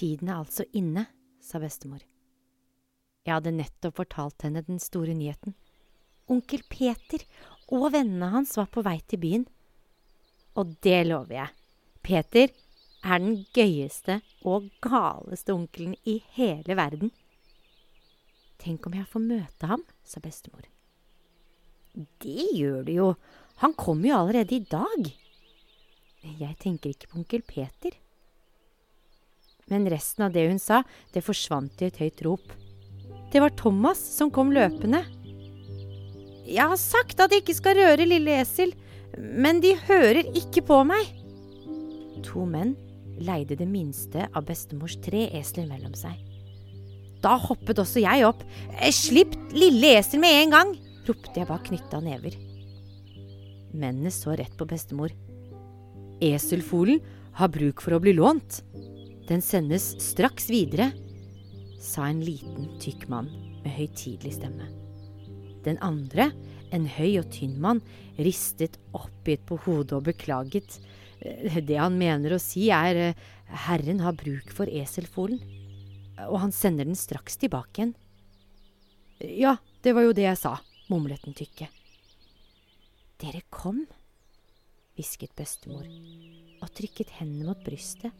Tiden er altså inne, sa bestemor. Jeg hadde nettopp fortalt henne den store nyheten. Onkel Peter og vennene hans var på vei til byen. Og det lover jeg. Peter er den gøyeste og galeste onkelen i hele verden. Tenk om jeg får møte ham, sa bestemor. Det gjør du jo. Han kommer jo allerede i dag. Jeg tenker ikke på onkel Peter. Men resten av det hun sa, det forsvant i et høyt rop. Det var Thomas som kom løpende. Jeg har sagt at jeg ikke skal røre lille esel, men de hører ikke på meg. To menn leide det minste av bestemors tre esler mellom seg. Da hoppet også jeg opp. Slipp lille esel med en gang! ropte jeg bak knytta never. Mennene så rett på bestemor. Eselfolen har bruk for å bli lånt. Den sendes straks videre, sa en liten, tykk mann med høytidelig stemme. Den andre, en høy og tynn mann, ristet oppgitt på hodet og beklaget. Det han mener å si, er Herren har bruk for eselfolen, og han sender den straks tilbake igjen. Ja, det var jo det jeg sa, mumlet den tykke. Dere kom, hvisket bestemor og trykket hendene mot brystet,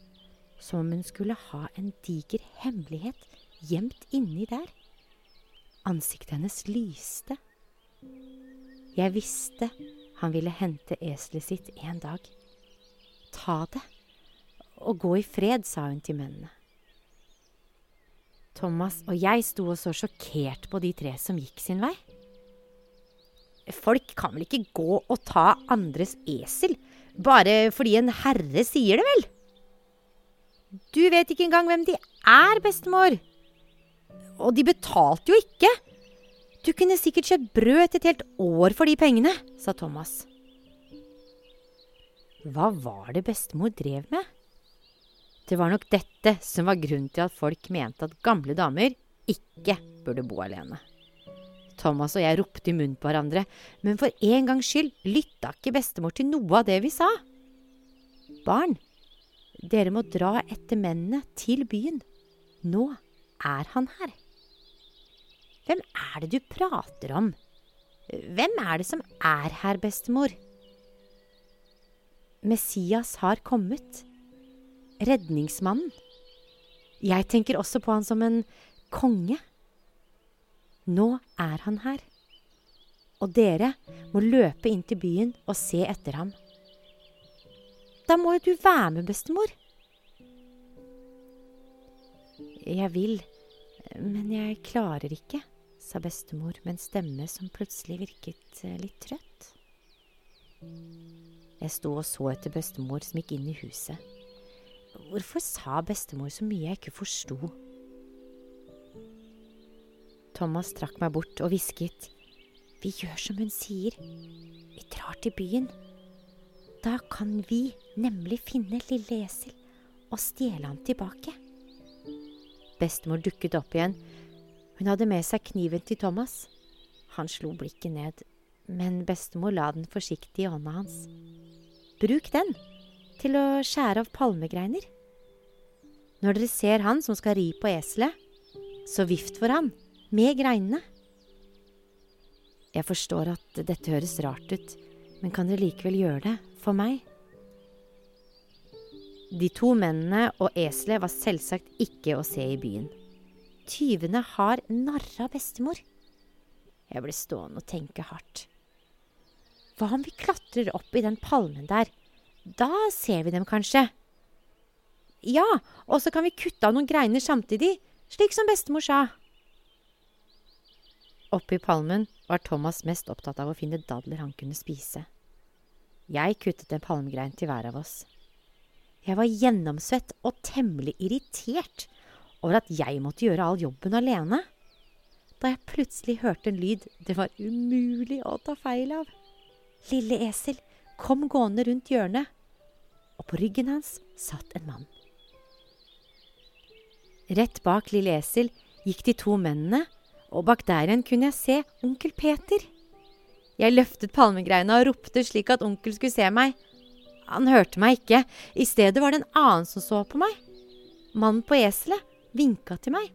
som om hun skulle ha en diger hemmelighet gjemt inni der. Ansiktet hennes lyste. Jeg visste han ville hente eselet sitt en dag. Ta det, og gå i fred, sa hun til mennene. Thomas og jeg sto og så sjokkert på de tre som gikk sin vei. Folk kan vel ikke gå og ta andres esel bare fordi en herre sier det, vel? Du vet ikke engang hvem de er, bestemor. Og de betalte jo ikke. Du kunne sikkert kjøpt brød til et helt år for de pengene, sa Thomas. Hva var det bestemor drev med? Det var nok dette som var grunnen til at folk mente at gamle damer ikke burde bo alene. Thomas og jeg ropte i munnen på hverandre, men for en gangs skyld lytta ikke bestemor til noe av det vi sa. Barn, dere må dra etter mennene til byen. Nå er han her. Hvem er det du prater om? Hvem er det som er her, bestemor? Messias har kommet. Redningsmannen. Jeg tenker også på han som en konge. Nå er han her. Og dere må løpe inn til byen og se etter ham. Da må jo du være med, bestemor. Jeg vil, men jeg klarer ikke, sa bestemor med en stemme som plutselig virket eh, litt trøtt. Jeg sto og så etter bestemor som gikk inn i huset. Hvorfor sa bestemor så mye jeg ikke forsto? Thomas trakk meg bort og hvisket. Vi gjør som hun sier. Vi drar til byen. Da kan vi nemlig finne lille esel og stjele ham tilbake. Bestemor dukket opp igjen. Hun hadde med seg kniven til Thomas. Han slo blikket ned, men bestemor la den forsiktig i hånda hans. Bruk den til å skjære av palmegreiner. Når dere ser han som skal ri på eselet, så vift for han med greinene. Jeg forstår at dette høres rart ut, men kan dere likevel gjøre det for meg? De to mennene og eselet var selvsagt ikke å se i byen. Tyvene har narra bestemor. Jeg ble stående og tenke hardt. Hva om vi klatrer opp i den palmen der? Da ser vi dem kanskje. Ja, og så kan vi kutte av noen greiner samtidig, slik som bestemor sa. Oppe i palmen var Thomas mest opptatt av å finne dadler han kunne spise. Jeg kuttet en palmegrein til hver av oss. Jeg var gjennomsvett og temmelig irritert over at jeg måtte gjøre all jobben alene. Da jeg plutselig hørte en lyd det var umulig å ta feil av. Lille esel kom gående rundt hjørnet, og på ryggen hans satt en mann. Rett bak Lille esel gikk de to mennene, og bak der igjen kunne jeg se onkel Peter. Jeg løftet palmegreina og ropte slik at onkel skulle se meg. Han hørte meg ikke, i stedet var det en annen som så på meg. mannen på eselet, vinka til meg.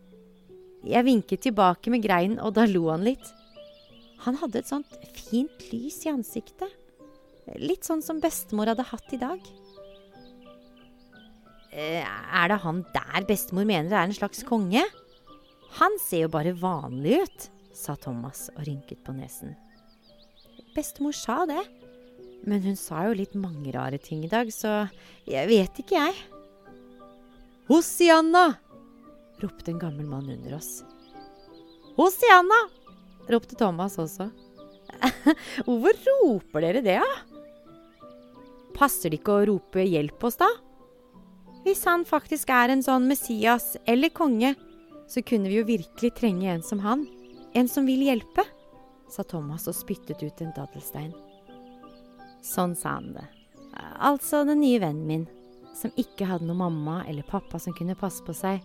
Jeg vinket tilbake med greinen, og da lo han litt. Han hadde et sånt fint lys i ansiktet. Litt sånn som bestemor hadde hatt i dag. «Eh, er det han der bestemor mener er en slags konge? Han ser jo bare vanlig ut, sa Thomas og rynket på nesen. Bestemor sa det, men hun sa jo litt mange rare ting i dag, så jeg vet ikke, jeg. Hosianna! ropte en gammel mann under oss. Hosianna! ropte Thomas også. Hvorfor roper dere det, da? Passer det ikke å rope hjelp oss, da? Hvis han faktisk er en sånn Messias eller konge, så kunne vi jo virkelig trenge en som han. En som vil hjelpe, sa Thomas og spyttet ut en daddelstein. Sånn sa han det. Altså den nye vennen min, som ikke hadde noen mamma eller pappa som kunne passe på seg.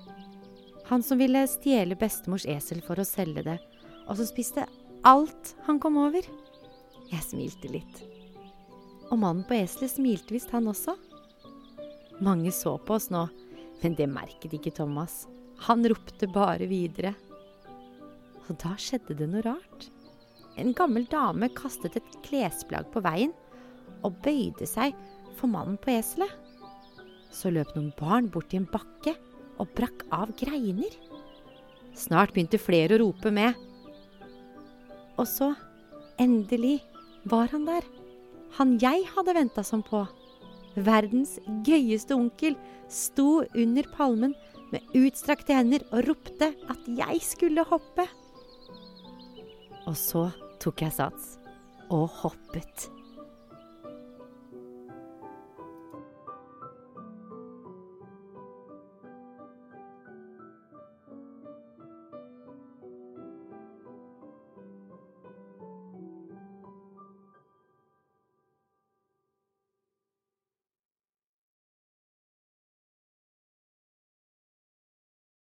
Han som ville stjele bestemors esel for å selge det, og som spiste alt han kom over. Jeg smilte litt. Og mannen på eselet smilte visst han også. Mange så på oss nå, men det merket ikke Thomas. Han ropte bare videre. Og da skjedde det noe rart. En gammel dame kastet et klesplagg på veien og bøyde seg for mannen på eselet. Så løp noen barn bort i en bakke og brakk av greiner. Snart begynte flere å rope med. Og så, endelig, var han der. Han jeg hadde venta som på. Verdens gøyeste onkel sto under palmen med utstrakte hender og ropte at jeg skulle hoppe. Og så tok jeg sats og hoppet.